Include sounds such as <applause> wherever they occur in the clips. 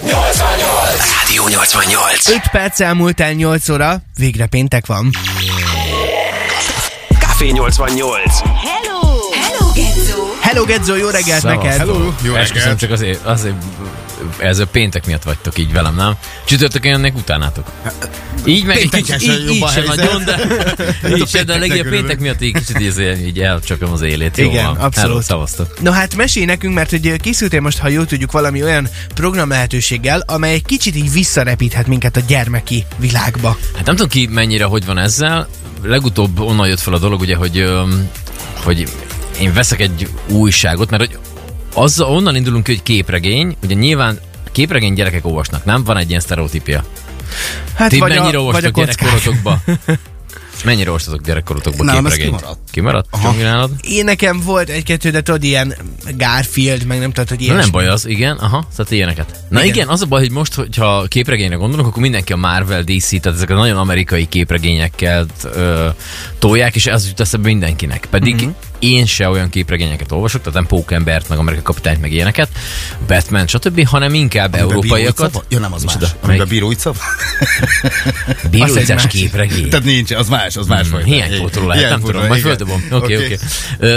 Rádió 88. 5 perc elmúlt el 8 óra, végre péntek van. Café 88. Hello! Hello, Gezzó! Hello Gedzo, jó reggelt Szevaszt. neked! Hello, jó Esküszöm reggelt. csak azért, azért ez a péntek miatt vagytok így velem, nem? Csütörtökön jönnek utánátok. Így meg egy kicsit, így, így a sem nagyon, de <laughs> így sem, de a legjobb péntek miatt így kicsit így, így elcsapom az élét. Jó Igen, van. abszolút. Szavaztok. No hát mesélj nekünk, mert hogy készültél most, ha jól tudjuk, valami olyan program lehetőséggel, amely egy kicsit így visszarepíthet minket a gyermeki világba. Hát nem tudom ki mennyire, hogy van ezzel. Legutóbb onnan jött fel a dolog, ugye, hogy, hogy én veszek egy újságot, mert hogy az, onnan indulunk ki, hogy képregény, ugye nyilván képregény gyerekek olvasnak, nem? Van egy ilyen sztereotípia. Hát Ti vagy mennyire a, vagy a olvastok gyerekkorotokba? <laughs> mennyire olvastatok gyerekkorotokba Nálam ez képregényt? kimaradt. Kimaradt? Csongi nálad? Én nekem volt egy-kettő, de tudod, ilyen Garfield, meg nem tudod, hogy Na ilyen. nem baj az, igen, aha, tehát ilyeneket. Na Igen. igen. az a baj, hogy most, hogyha képregényre gondolunk, akkor mindenki a Marvel, DC, tehát ezek a nagyon amerikai képregényekkel ö, tolják, és ez jut eszembe mindenkinek. Pedig mm-hmm. én se olyan képregényeket olvasok, tehát nem Pókembert, meg Amerikai Kapitányt, meg ilyeneket, Batman, stb., hanem inkább Amiben európaiakat. Ja, nem, az más. Micsoda? Amiben bíró Bíróicás képregény. Tehát nincs, az más, az más vagy. Hiánypótló lehet, nem tudom, majd földobom. Oké, oké.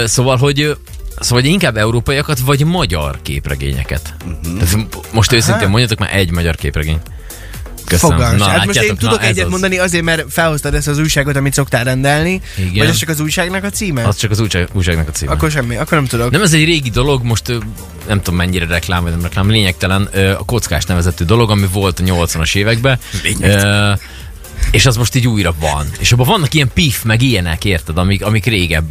Szóval, hogy Szóval hogy inkább európaiakat, vagy magyar képregényeket. Uh-huh. Most őszintén mondjatok már egy magyar képregény. Köszönöm. Fogalmas. hát most én tudok ez egyet az. mondani azért, mert felhoztad ezt az újságot, amit szoktál rendelni. Igen. Vagy ez csak az újságnak a címe? Az csak az újság, újságnak a címe. Akkor semmi, akkor nem tudok. Nem, ez egy régi dolog, most nem tudom mennyire reklám, vagy nem reklám, lényegtelen, a kockás nevezetű dolog, ami volt a 80-as években. Ö, és az most így újra van. És abban vannak ilyen pif, meg ilyenek, érted, amik, amik régebb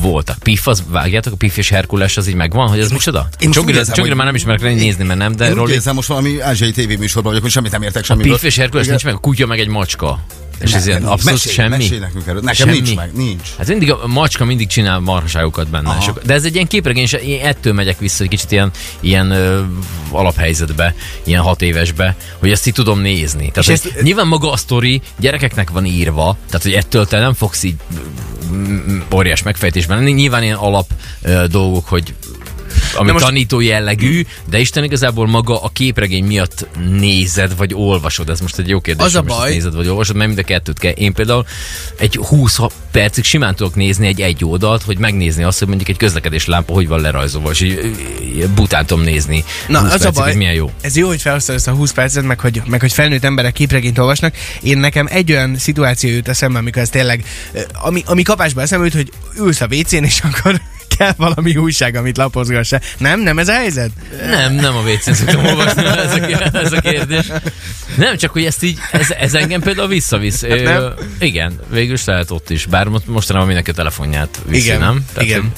voltak. Pif, az vágjátok, a Pif és Herkules, az így megvan, hogy ez micsoda? most Csongira, érzem, Csongira hogy- már nem ismerek lenni nézni, mert nem, de Én Roli, érzem, most valami ázsiai tévéműsorban vagyok, hogy semmit nem értek a semmiből. Pif és Herkules nincs meg, a kutya meg egy macska. És ez Ne, ilyen nincs. abszolút Mesélj, semmi. mesélj nekünk erről. Nekem nincs meg, nincs. Hát mindig a macska mindig csinál marhaságokat benne. Aha. De ez egy ilyen képregény, és én ettől megyek vissza egy kicsit ilyen, ilyen ö, alaphelyzetbe, ilyen hat évesbe, hogy ezt így tudom nézni. Tehát, És ezt- nyilván maga a sztori gyerekeknek van írva, tehát hogy ettől te nem fogsz így mm, óriás megfejtésben lenni. Nyilván ilyen alap ö, dolgok, hogy ami most- tanító jellegű, de Isten igazából maga a képregény miatt nézed, vagy olvasod. Ez most egy jó kérdés, Az a baj- nézed, vagy olvasod, mert mind a kettőt kell. Én például egy 20 percig simán tudok nézni egy egy oldalt, hogy megnézni azt, hogy mondjuk egy közlekedés lámpa hogy van lerajzolva, és így, bután tudom nézni. Na, 20 az a percig, baj, Ez milyen jó. ez jó, hogy ezt a 20 percet, meg hogy, meg hogy felnőtt emberek képregényt olvasnak. Én nekem egy olyan szituáció jut eszembe, amikor ez tényleg, ami, ami kapásba eszembe jut, hogy ülsz a WC-n, és akkor kell valami újság, amit lapozgassa. Nem? Nem ez a helyzet? Nem, nem a WC-n szoktam olvasni, ez a, ez a kérdés. Nem, csak hogy ezt így, ez, ez engem például visszavisz. Ö, Hát nem? igen, végül is lehet ott is, bár most- mostanában mindenki a telefonját viszi, Igen, nem? igen. hogy-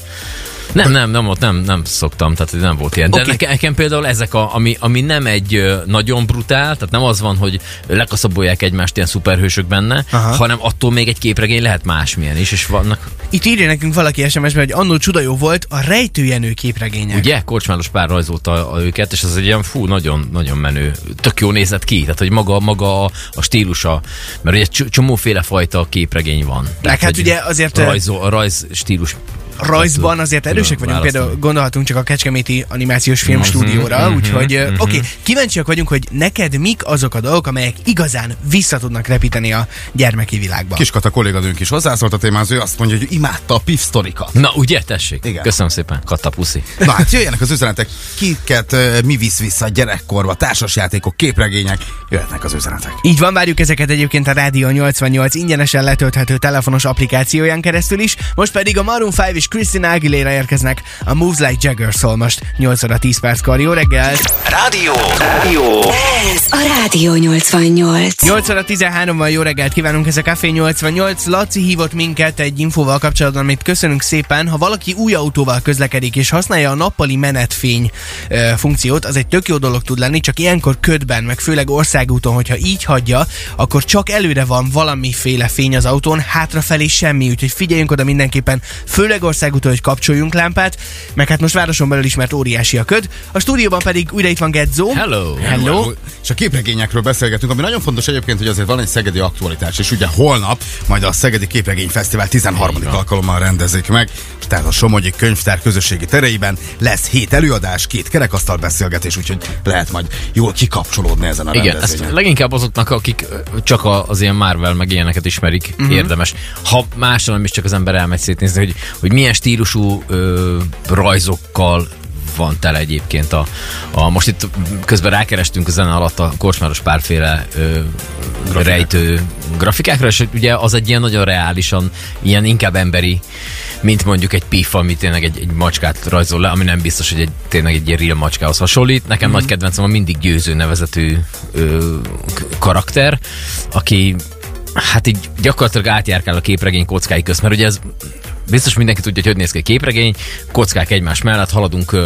nem, nem, nem, ott nem, nem szoktam, tehát nem volt ilyen. De okay. nekem, például ezek, a, ami, ami nem egy nagyon brutál, tehát nem az van, hogy lekaszabolják egymást ilyen szuperhősök benne, Aha. Hanem attól még egy képregény lehet másmilyen is, és vannak, Itt írja nekünk valaki SMS-ben, hogy annó csuda jó volt a rejtőjenő képregények. ugye, Korcsmáros pár rajzolta a, őket, és ez egy ilyen fú, nagyon, nagyon menő, tök jó nézett ki, tehát hogy maga, maga a, a stílusa, mert ugye cs- csomóféle fajta képregény van. hát hogy ugye azért, Rajzol, a rajz stílus rajzban azért erősek vagyunk, például gondolhatunk csak a Kecskeméti Animációs Filmstúdióra, mhm, úgyhogy ö, mhm. oké, kíváncsiak vagyunk, hogy neked mik azok a dolgok, amelyek igazán vissza tudnak repíteni a gyermeki világba. Kiskata kolléganőnk is hozzászólt a témához, ő azt mondja, hogy imádta a pif sztorikat. Na, ugye, tessék? Igen. Köszönöm szépen, Katta puszi. Na hát jöjjenek az üzenetek, kiket uh, mi visz vissza a gyerekkorba, társasjátékok, képregények, jöhetnek az üzenetek. Így van, várjuk ezeket egyébként a Rádió 88 ingyenesen letölthető telefonos applikációján keresztül is, most pedig a Maroon 5 és Christina Aguilera érkeznek a Moves Like Jagger szól most 8 óra 10 perckor. Jó reggelt! Rádió. Rádió. Ez a Rádió 88. 8 óra 13 van, jó reggelt kívánunk, ez a Café 88. Laci hívott minket egy infóval kapcsolatban, amit köszönünk szépen. Ha valaki új autóval közlekedik és használja a nappali menetfény e, funkciót, az egy tök jó dolog tud lenni, csak ilyenkor ködben, meg főleg országúton, hogyha így hagyja, akkor csak előre van valamiféle fény az autón, hátrafelé semmi, úgyhogy figyeljünk oda mindenképpen, főleg országúton, hogy kapcsoljunk lámpát, meg hát most városon belül is, mert óriási a köd. A stúdióban pedig újra itt van Gedzo. Hello! Hello. és a képregényekről beszélgetünk, ami nagyon fontos egyébként, hogy azért van egy szegedi aktualitás, és ugye holnap majd a Szegedi Képregény Fesztivál 13. alkalommal rendezik meg, és tehát a Somogyi Könyvtár közösségi tereiben lesz hét előadás, két kerekasztal beszélgetés, úgyhogy lehet majd jól kikapcsolódni ezen a Igen, ezt rendezvényen. leginkább azoknak, akik csak a, az ilyen Marvel meg ilyeneket ismerik, uh-huh. érdemes. Ha másra nem is csak az ember elmegy szétnézni, hogy, hogy milyen stílusú ö, rajzokkal van tele egyébként a, a, most itt közben rákerestünk a zene alatt a korsmáros párféle ö, rejtő grafikákra, és ugye az egy ilyen nagyon reálisan, ilyen inkább emberi, mint mondjuk egy pif, ami tényleg egy, egy macskát rajzol le, ami nem biztos, hogy egy, tényleg egy ilyen real macskához hasonlít. Nekem mm. nagy kedvencem a mindig győző nevezetű ö, karakter, aki hát így gyakorlatilag átjárkál a képregény kockái közt, mert ugye ez biztos mindenki tudja, hogy hogy néz ki egy képregény, kockák egymás mellett, haladunk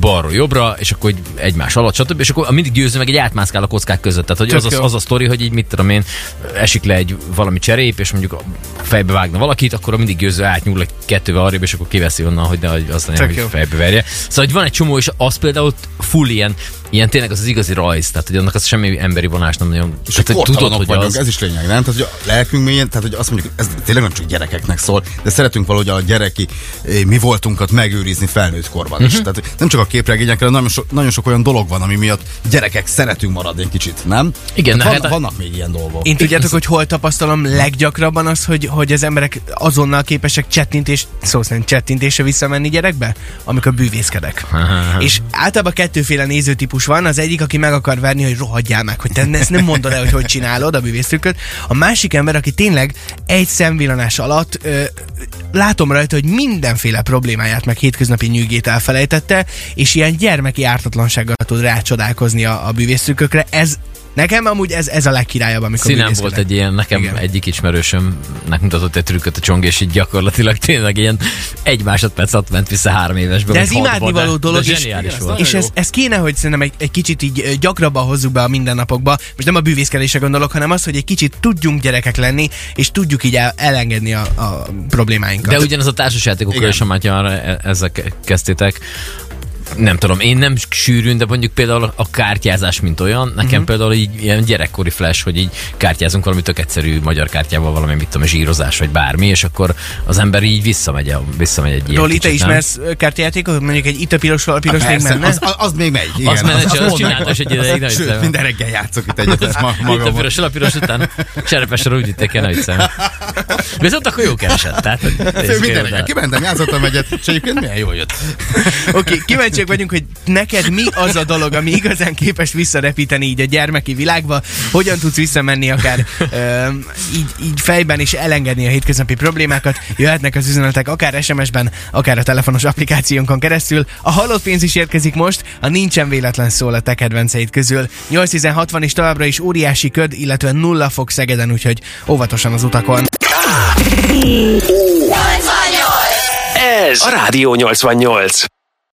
balról jobbra, és akkor egymás alatt, stb. És akkor a mindig győző meg egy átmászkál a kockák között. Tehát hogy az, az, az a sztori, hogy így mit tudom én, esik le egy valami cserép, és mondjuk fejbe vágna valakit, akkor a mindig győző átnyúl egy kettővel arrébb, és akkor kiveszi onnan, hogy nehogy azt jó. hogy fejbe verje. Szóval hogy van egy csomó, és az például full ilyen, ilyen tényleg az az igazi rajz, tehát hogy annak az semmi emberi vonás nem nagyon. És tehát, hogy hogy tudod, hogy vagyunk, az, ez is lényeg, nem? Tehát, hogy a lelkünk mélyen, tehát, hogy azt mondjuk, ez tényleg nem csak gyerekeknek szól, de szeretünk valahogy a gyereki eh, mi voltunkat megőrizni felnőtt korban is. Tehát nem csak a képregényekre, nagyon sok, nagyon sok olyan dolog van, ami miatt gyerekek szeretünk maradni egy kicsit, nem? Igen, Tehát na van, hát- vannak még ilyen dolgok. Én tudjátok, hogy hol tapasztalom leggyakrabban az, hogy, hogy az emberek azonnal képesek csettintés, szó szerint csettintése visszamenni gyerekbe, amikor bűvészkedek. <laughs> és általában kettőféle nézőtípus van, az egyik, aki meg akar verni, hogy rohadjál meg, hogy te ezt nem mondod el, hogy hogy csinálod a bűvésztrükköt. A másik ember, aki tényleg egy szemvillanás alatt ö, látom rajta, hogy mindenféle problémáját, meg hétköznapi nyűgét elfelejtette, és ilyen gyermeki ártatlansággal tud rácsodálkozni a, a bűvésztrükkökre. Ez Nekem amúgy ez, ez a legkirályabb, amikor bűvészkedek. volt egy ilyen, nekem Igen. Egyik ismerősömnek mutatott egy trükköt a csong, és így gyakorlatilag <laughs> tényleg ilyen egy másodperc alatt ment vissza három évesbe. De ez imádnivaló dolog, de és, zseniális volt. és ez, ez kéne, hogy szerintem egy, egy kicsit így gyakrabban hozzuk be a mindennapokba. Most nem a bűvészkedésre gondolok, hanem az, hogy egy kicsit tudjunk gyerekek lenni, és tudjuk így el, elengedni a, a problémáinkat. De ugyanaz a társasjátékokkal is, már e- ezzel ke- kezdtétek, nem tudom, én nem sűrűn, de mondjuk például a kártyázás, mint olyan, nekem uh-huh. például így ilyen gyerekkori flash, hogy így kártyázunk valami tök egyszerű magyar kártyával, valami, mit tudom, zsírozás, vagy bármi, és akkor az ember így visszamegy, a, visszamegy egy ilyen Roli, te ismersz kártyajátékot? Mondjuk egy itt a piros, a piros még Persze, menne? az, az, az, még megy. Igen, menne, csak azt mondd csinálta, egy ideig Sőt, hiszem. minden reggel játszok itt egyet, ezt ma, Itt a piros, a piros után cserepesre úgy vitték el, hogy szem. Viszont akkor jó keresett. Tehát, Fő, minden reggel kimentem, játszottam egyet, és egyébként milyen jól jött. Oké, okay, kíváncsiak vagyunk, hogy neked mi az a dolog, ami igazán képes visszarepíteni így a gyermeki világba, hogyan tudsz visszamenni akár ö, így, így fejben és elengedni a hétköznapi problémákat. Jöhetnek az üzenetek akár SMS-ben, akár a telefonos applikációnkon keresztül. A halott pénz is érkezik most, a nincsen véletlen szól a te kedvenceid közül. 860 és továbbra is óriási köd, illetve nulla fok Szegeden, úgyhogy óvatosan az utakon. Ez a Rádió 88.